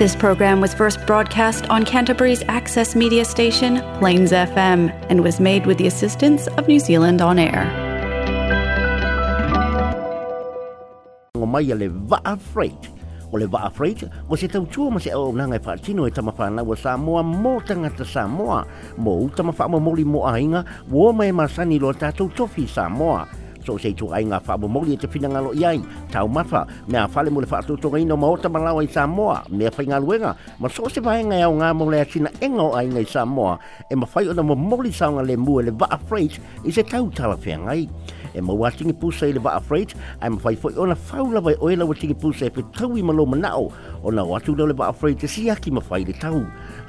This program was first broadcast on Canterbury's access media station, Plains FM, and was made with the assistance of New Zealand On Air. Ngomai le vaa freight. O le vaa freight, o se tau tua ma se au nanga e whaatino e tamawhana wa Samoa mō tangata Samoa. Mō utamawha mo mori mō ainga, wō mai masani lo tātou tofi Samoa. so sei tu ai nga fa mo li te fina ngalo i ai tau mafa me a fale mo le fa tu tu ngai no mo ta malau i Samoa me fa e nga luenga ma so se vai nga au nga mo le sina engo ai nga i Samoa e ma fai ona mo mo li sa nga le mu le va afraid i se tau tala fe nga i e mo watingi pusa i le va afraid ai ma fai fo ona fa ula vai o ela watingi pusa e pe tau i ma lo mana o ona watu le va afraid te si aki ma fai le tau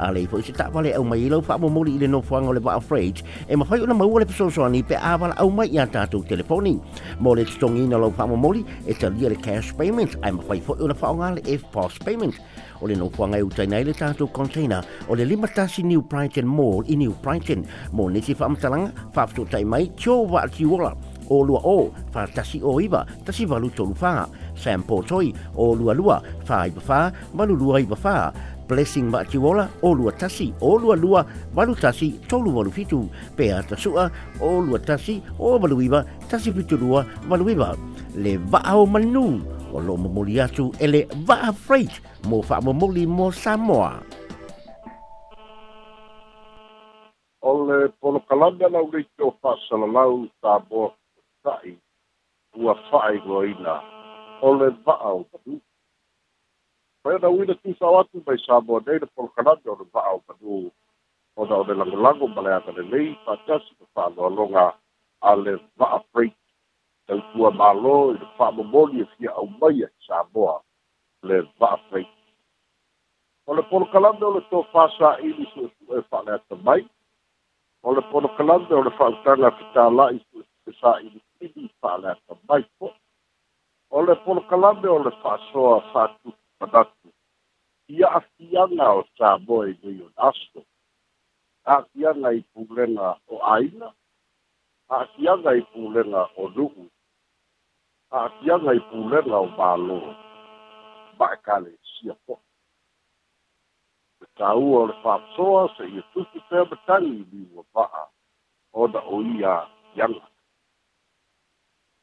a le fo se tapa le au mai lau wha momori i le nofuanga o le wa afraid e mawhai o na maua le pesosoani pe awala au mai i a tātou telefoni mo le tutongina lau wha momori e talia le cash payments ai mawhai fo o na whaonga le F-POS payments o le nofuanga e utai nei le tātou container o le lima tasi New Brighton Mall i New Brighton mo nisi whaamtalanga whaafto tai mai tio wa atiwola o lua o fa tasi o iwa tasi valu tolu wha Sam Potoi o lua lua wha iwa wha malu lua iwa wha blessing ma ki wola o lua tasi o lua lua walu tasi tolu walu fitu pe ata sua o lua tasi o walu iba tasi fitu lua walu iba le va o manu o lo mamuli atu e le va a freight mo fa mamuli mo Samoa o le polo kalanda na ure ki o fa salalau ta boa tai ua fa'a i loina o le va o Koe na uina tu sa watu mai sa mo nei na polkanami o na vaa o manu o na o ne langolango ma le ata lelei fatasi ma fa'aloaloga a le va'a freight tautua mālō i le fa'amomoli e fia aumai ai samoa le va'a freight o le polokalame o le tofāsā'ili su'esu'e fa'aleata mai o le polokalame o le fa'autaga fitāla'i su'esu'e sā'ilitili fa'aleata mai po o le polokalame o le fa'asoa fa'atu manatu ia afiaga o saboa i lei o aso a'afiaga i pulega o aina a'afiaga i pulega o nu'u a'afiaga i pulega o mālō ma'ekalesia fo'i e tāua o le fa'asoa se ia tusi pea matagi liua fa'a ona o ia iaga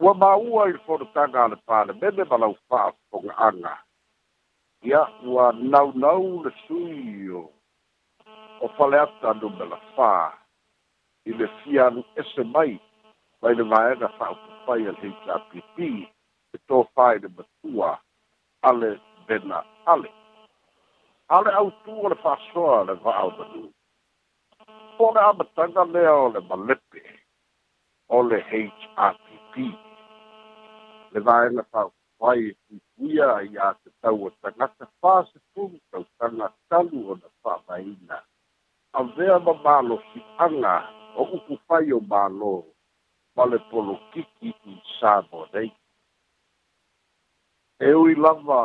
ua māua i le fonotaga a le palemene ma lau fa'afoga'aga ja, ua nou le sui o o fale atanu me la fā i le fia alu ese mai mai le vaega fa'aupufai a le hpp e tofā i le matua ale bena ale ale autū o le fa'asoa le va'aomanū o le amataga lea o le fai e kuia i a te tau o tangata pāse tūmu tau tanga tanu o na whāmaina. A vea ma mālo ki anga o uku fai o mālo ma le polo kiki i sāmo nei. E ui lava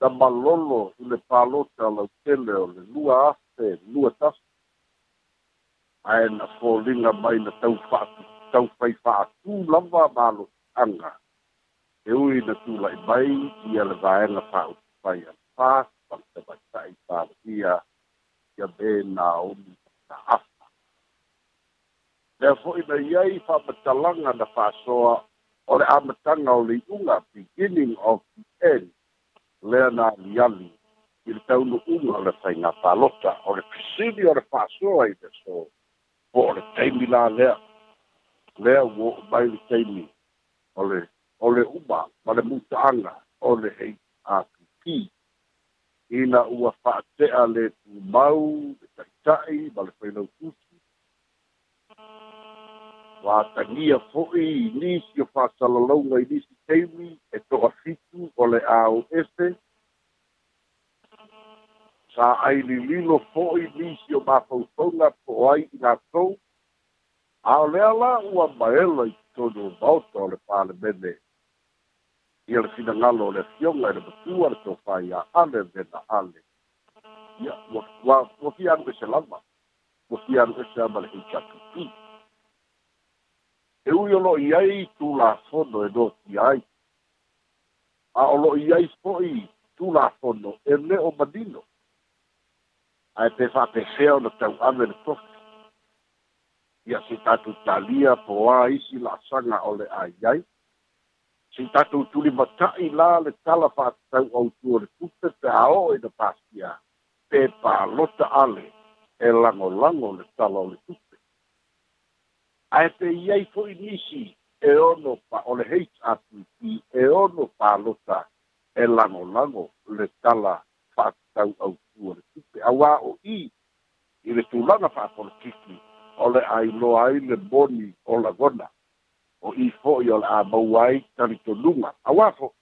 da malolo i le pālota lau tele o le lua ase, lua tasu. Ae na fōlinga mai na tau fai fātū lava mālo ki anga. e ui na tula i mai ia le vaega fa'autifai ana fā fa'autamaita'i palaia ia me naomi ta'afa lea fo'i na iai fa'amatalaga na fa'asoa o le o le beginning of the end lea na aliali i le taunu'uga o le faiga palota o le o le i le so o le taimi la lea lea ua mai le taimi o le o le uma ma le mutaaga o le happ ina ua fa'atea le tumau le ta'ita'i ma le fainau tusi fatagia fo'i nisi o fa'asalalauga i nisi taimi e to'afitu o le aoese sa ailililo fo'i nisi o mafautauga po ai i latou ao lea la ua maela i tonu maota o le palemene y el final le la la le tuar to fa ale de la ale ya wa wa wa ki an ke selama wa el an Y yo lo tu la fondo de do ti ai a o lo iai ahí, tu la fondo e le o madino a este a fa pe feo no tau ave le se tu talia po pues, a la sanga o le si tatou tuli matai la le tala faatatau autua le tuta taao i e na pasia pe palota ale e lagolago le tala o le tupe ae peiai foʻi nisi e ono o le heitatuti e ono palota e lagolago le tala faatatau autua le tupe auā oʻī i le tulaga faapolotiki o le ailoa ai le moni o lagona o i fo'i o le a maua ai talitoluga auā fo'i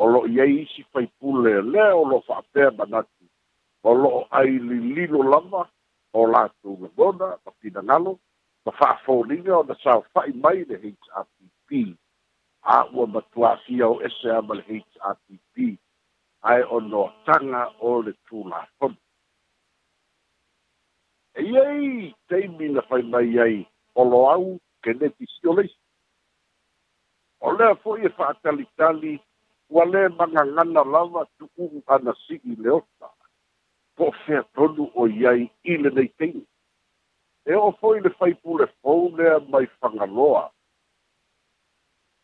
o lo'o iai isi faipulelea o lo'o fa'apea manatu o lo'o ai lililo lava o latou lagona ma pinagalo ma fa'afoliga ona saofa'i mai le hrpp a'ua matuāfia o ese ama le hrpp ae onoataga o le tulafona e iai taimi na fai mai ai o loau keneti sio o lea fo'i e fa'atalitali ua lē magagana lava tu'u'u ana si'i le ota po o fea tonu o iai i lenei teini e o'o fo'i le faipulefou lea mai fagaloa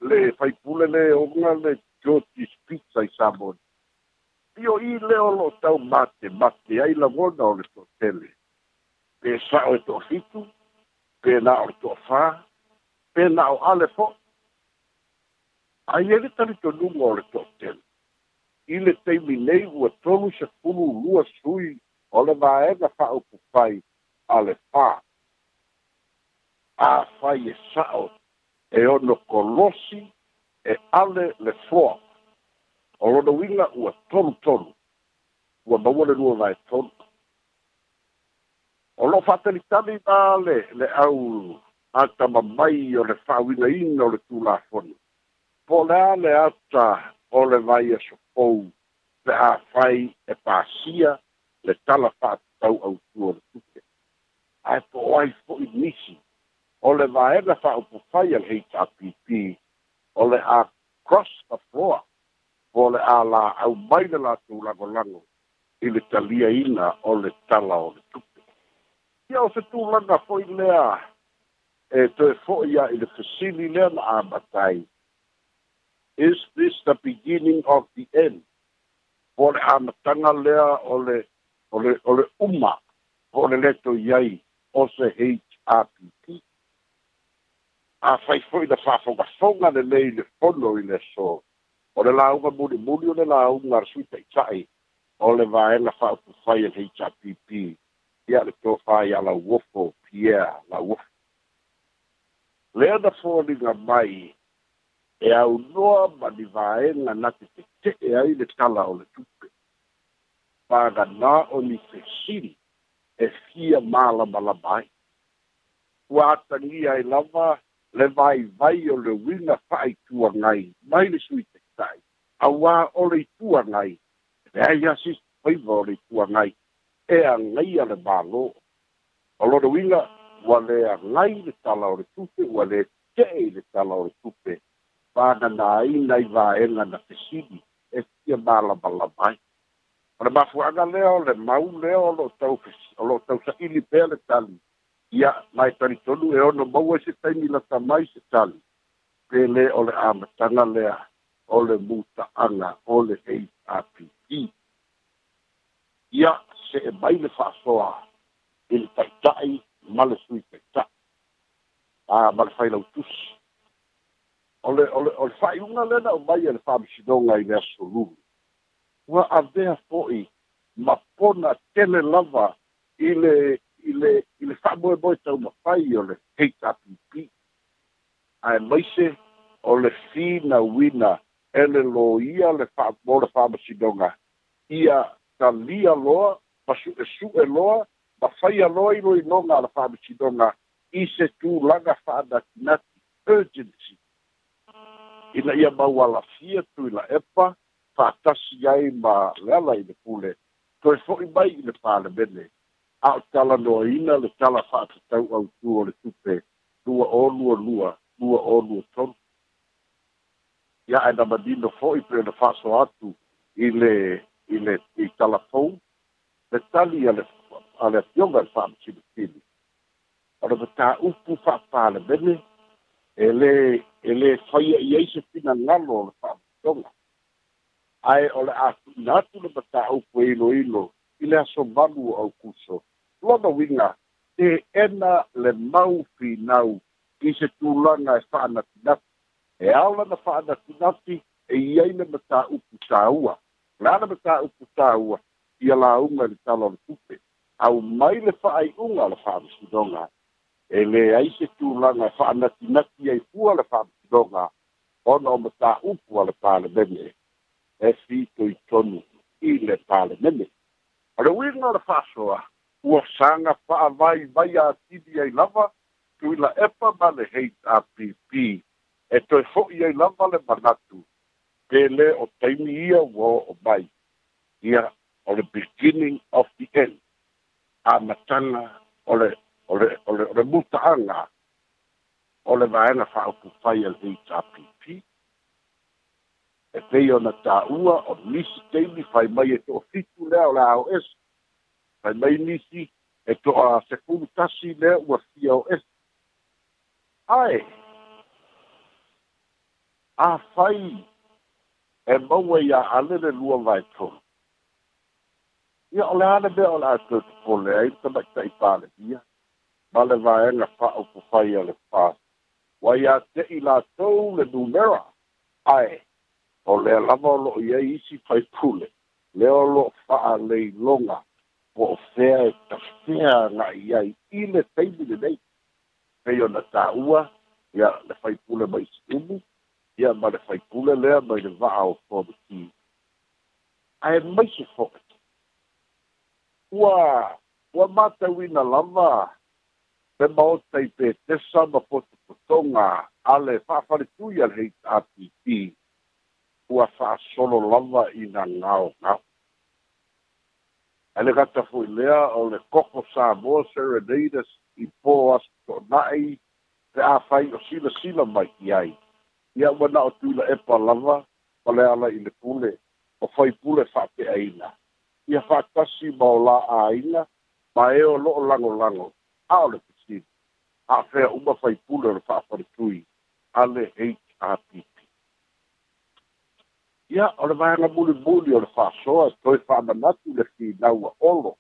le faipule le oga le georges pizza i samoni io i lea o lo'o tau mate mate ai lagona o le to'atele pe sa'o e to'afitu pe na o le to'afā pe na o ale fo'i ai ele talitonuma o le toʻatele i le taimi nei ua tolu sekulu lua sui o le vaega fa'aupupai a le fā afai e sa'o e ono kolosi e ale le foa o lona uiga ua tolutolu ua maua le lua vaetolu o lo'o fa'atalitali na le le au atamamai o le fa'auinaina o le tulafoni pole ale ata o le vai e sopou pe a fai e pasia le tala fatau au tua le tuke. Ai po oai fo i nisi o le vai e la fa upo fai al heit a pipi o le a cross the floor po le a la au mai le la tu lago lango i le talia ina o le tala o le tuke. Ia o se tu langa fo i lea e te fo i a i le fesili lea la a matai Is this the beginning of the end? For amatanga lea ole ole ole uma ole leto yai o se HRPP. A fai foi da fafongafonga le lei le fono i le so. O le launga muli muli o le launga arsuita i tai. O le vaenga faupufai le HRPP. Ia le tofai a la wofo Pierre la wofo. Lea da fōringa mai e au noa ma ni vaenga na te te te e ai le tala o le tupe. Whaga nā o ni te siri e fia māla malabai. Ua atangi ai lava le vai vai o le winga whai tua ngai, mai le sui te tai, a wā o le tua ngai, e ai asi whaiva o le tua ngai, e a ngai a le bālo. O lo le winga, wale a ngai le tala o le tupe, wale te le tala o le tupe, fananaina i vaega na fesili e fia malamalama ai o le mafuaga lea o le mau lea o lo'o tau o lo'o tausaʻili pea le tali ia mae talitonu e ono maua se taimilata mai se tali pele o le amataga lea o le mutaaga o le hapt e. ia se e mai le fa'asoa i le taʻitaʻi ma le sui taʻitaʻi a ma le o le o fai o le o lena o mai e le faamasinoga i le asolulu ua avea fo'i ma pona tele lava i le i le i le fa'amoemoe taumafai o le hpp ae maise o le fina uina e le lo ia le fa o le fa'amasinoga ia talia loa ma su'esu'e loa ma faia loa iloiloga a le fa'amasinoga i se tulaga fa'anatinati urgency ina ia maualafia tuila epa fa'atasi ai ma le ala i le pule toe fo'i mai i le palemene a o talanoaina le tala fa'atatau autua o le tupe lua o lua lua lua o lua tonu ia e na manino fo'i pe ona fa'aso atu i le i le i tala talafou le tali a le a le afioga e le fa'amasilitili ona matā'upu fa'apalemene e lē e lē faia i ai se finagalo o le fa'amatoga ae o le a tu'ina atu le mataupu e iloilo i le aso o aukuso lona uiga te ena le mau finau i se tulaga e fa'anafinafi e ao lana e iai le mataupu tāua le a le mataupu tāua ia lauga i le talo le tupe au mai le fa'ai'uga o le fa'amasinoga e lē ai se tulaga e fa'anatinati ai pua le fa'amas toga ona o matā'upu a le palemene e fitoitonu i le palemene a le uiga o le fa'asoa ua saga fa'avaivai ai lava tuila epa ma le hpp e toe ho'i ai lava le manatu pele o taimi ia ua o'o mai ia o le beginning of the end amataga o o le o le o le muta'aga o le vaega fa'aupupai a le hpp e pei ona tāua o le nisi taimi fai mai e to'afitu lea o le aos fai mai nisi e to'a sekulu tasi lea ua cos ae afai e maua iā ale le lua vaetolu ia o le ale mea o le atoe tupole ai tamaʻitaʻi palemia ma le vaega fa'aupupai a le pas wa ya te ila tau le numera ai o le lava lo ia isi pai pule le o lo fa a le longa o fea e ta fea na ia i i le teimi le nei pe yo na ta ua ia le pai pule mai stumu ia ma le pai pule lea mai le vaa o fono ki ai mai se fokat ua ua mata wina lava pe mau tai pe te sama po te potonga ale whawhare tui al hei tāpi ti ua wha solo lava i na ngāo ngāo. Ele gata fui lea o le koko sā mō serenadas i pō as to nai te a o sila sila mai ki ai. Ia ua na tūla e pa lava pa le ala i le pule o whai pule wha pe aina. Ia wha tasi maula la aina ma e o lo lango lango. Aole afea uma faipule o le tui ale hpp ia o le vaega mulimuli o le fa'asoa toe fa'amanatu le naua a'olo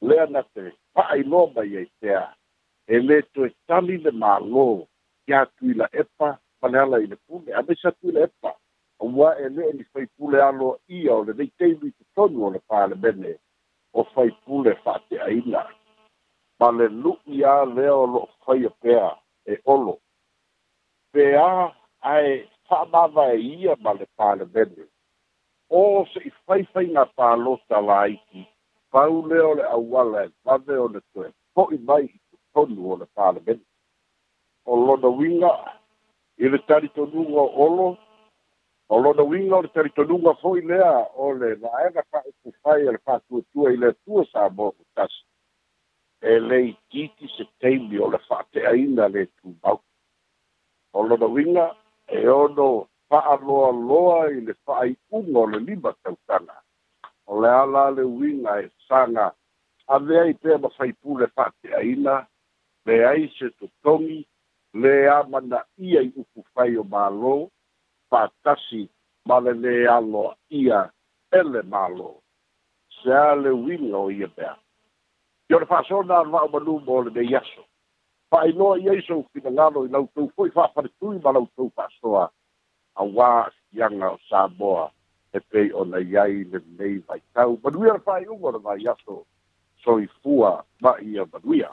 lea na te fa'ailoa mai ai tea e lē toe tali le mālō tui la epa ma le ala i le pule a tui tuila epa ua e le'e ni faipule alo ia o lenei te tonu o le bene, o faipule fa'ate'aina ma le lu'i a lea o lo'o faia pea e olo pea ae fa'amava e ia ma le palemene o se'i faifaiga palota laiki pau lea o le auala e vave o le toe po'i mai i totonu o le palemene o lona uiga i le talitonuga o olo o lona uiga o le talitonuga fo'i lea o le va'ega fa'aupufai e le fa'atuatua i le atua sa mo tasi e lei titi se teimi o le ainda le tumau o lona winga e ono fa'aloaloa i le fa'ai'uga o le lima tautaga o le ala le winga e saga avea i fai mafaipu le fate le leai se totogi le ia i upu fai o mālō fa'atasi ma le lē ia e le mālō sea le winga o ia bea. Yo le whasona anwa o manumu o le nei aso. Wha inoa i eiso kina ngalo i lautou foi whaparitui ma lautou whasoa a wā sianga o Samoa e pei o na iai le nei vai tau. Manuia le whae ungo na vai so i fua ma ia manuia.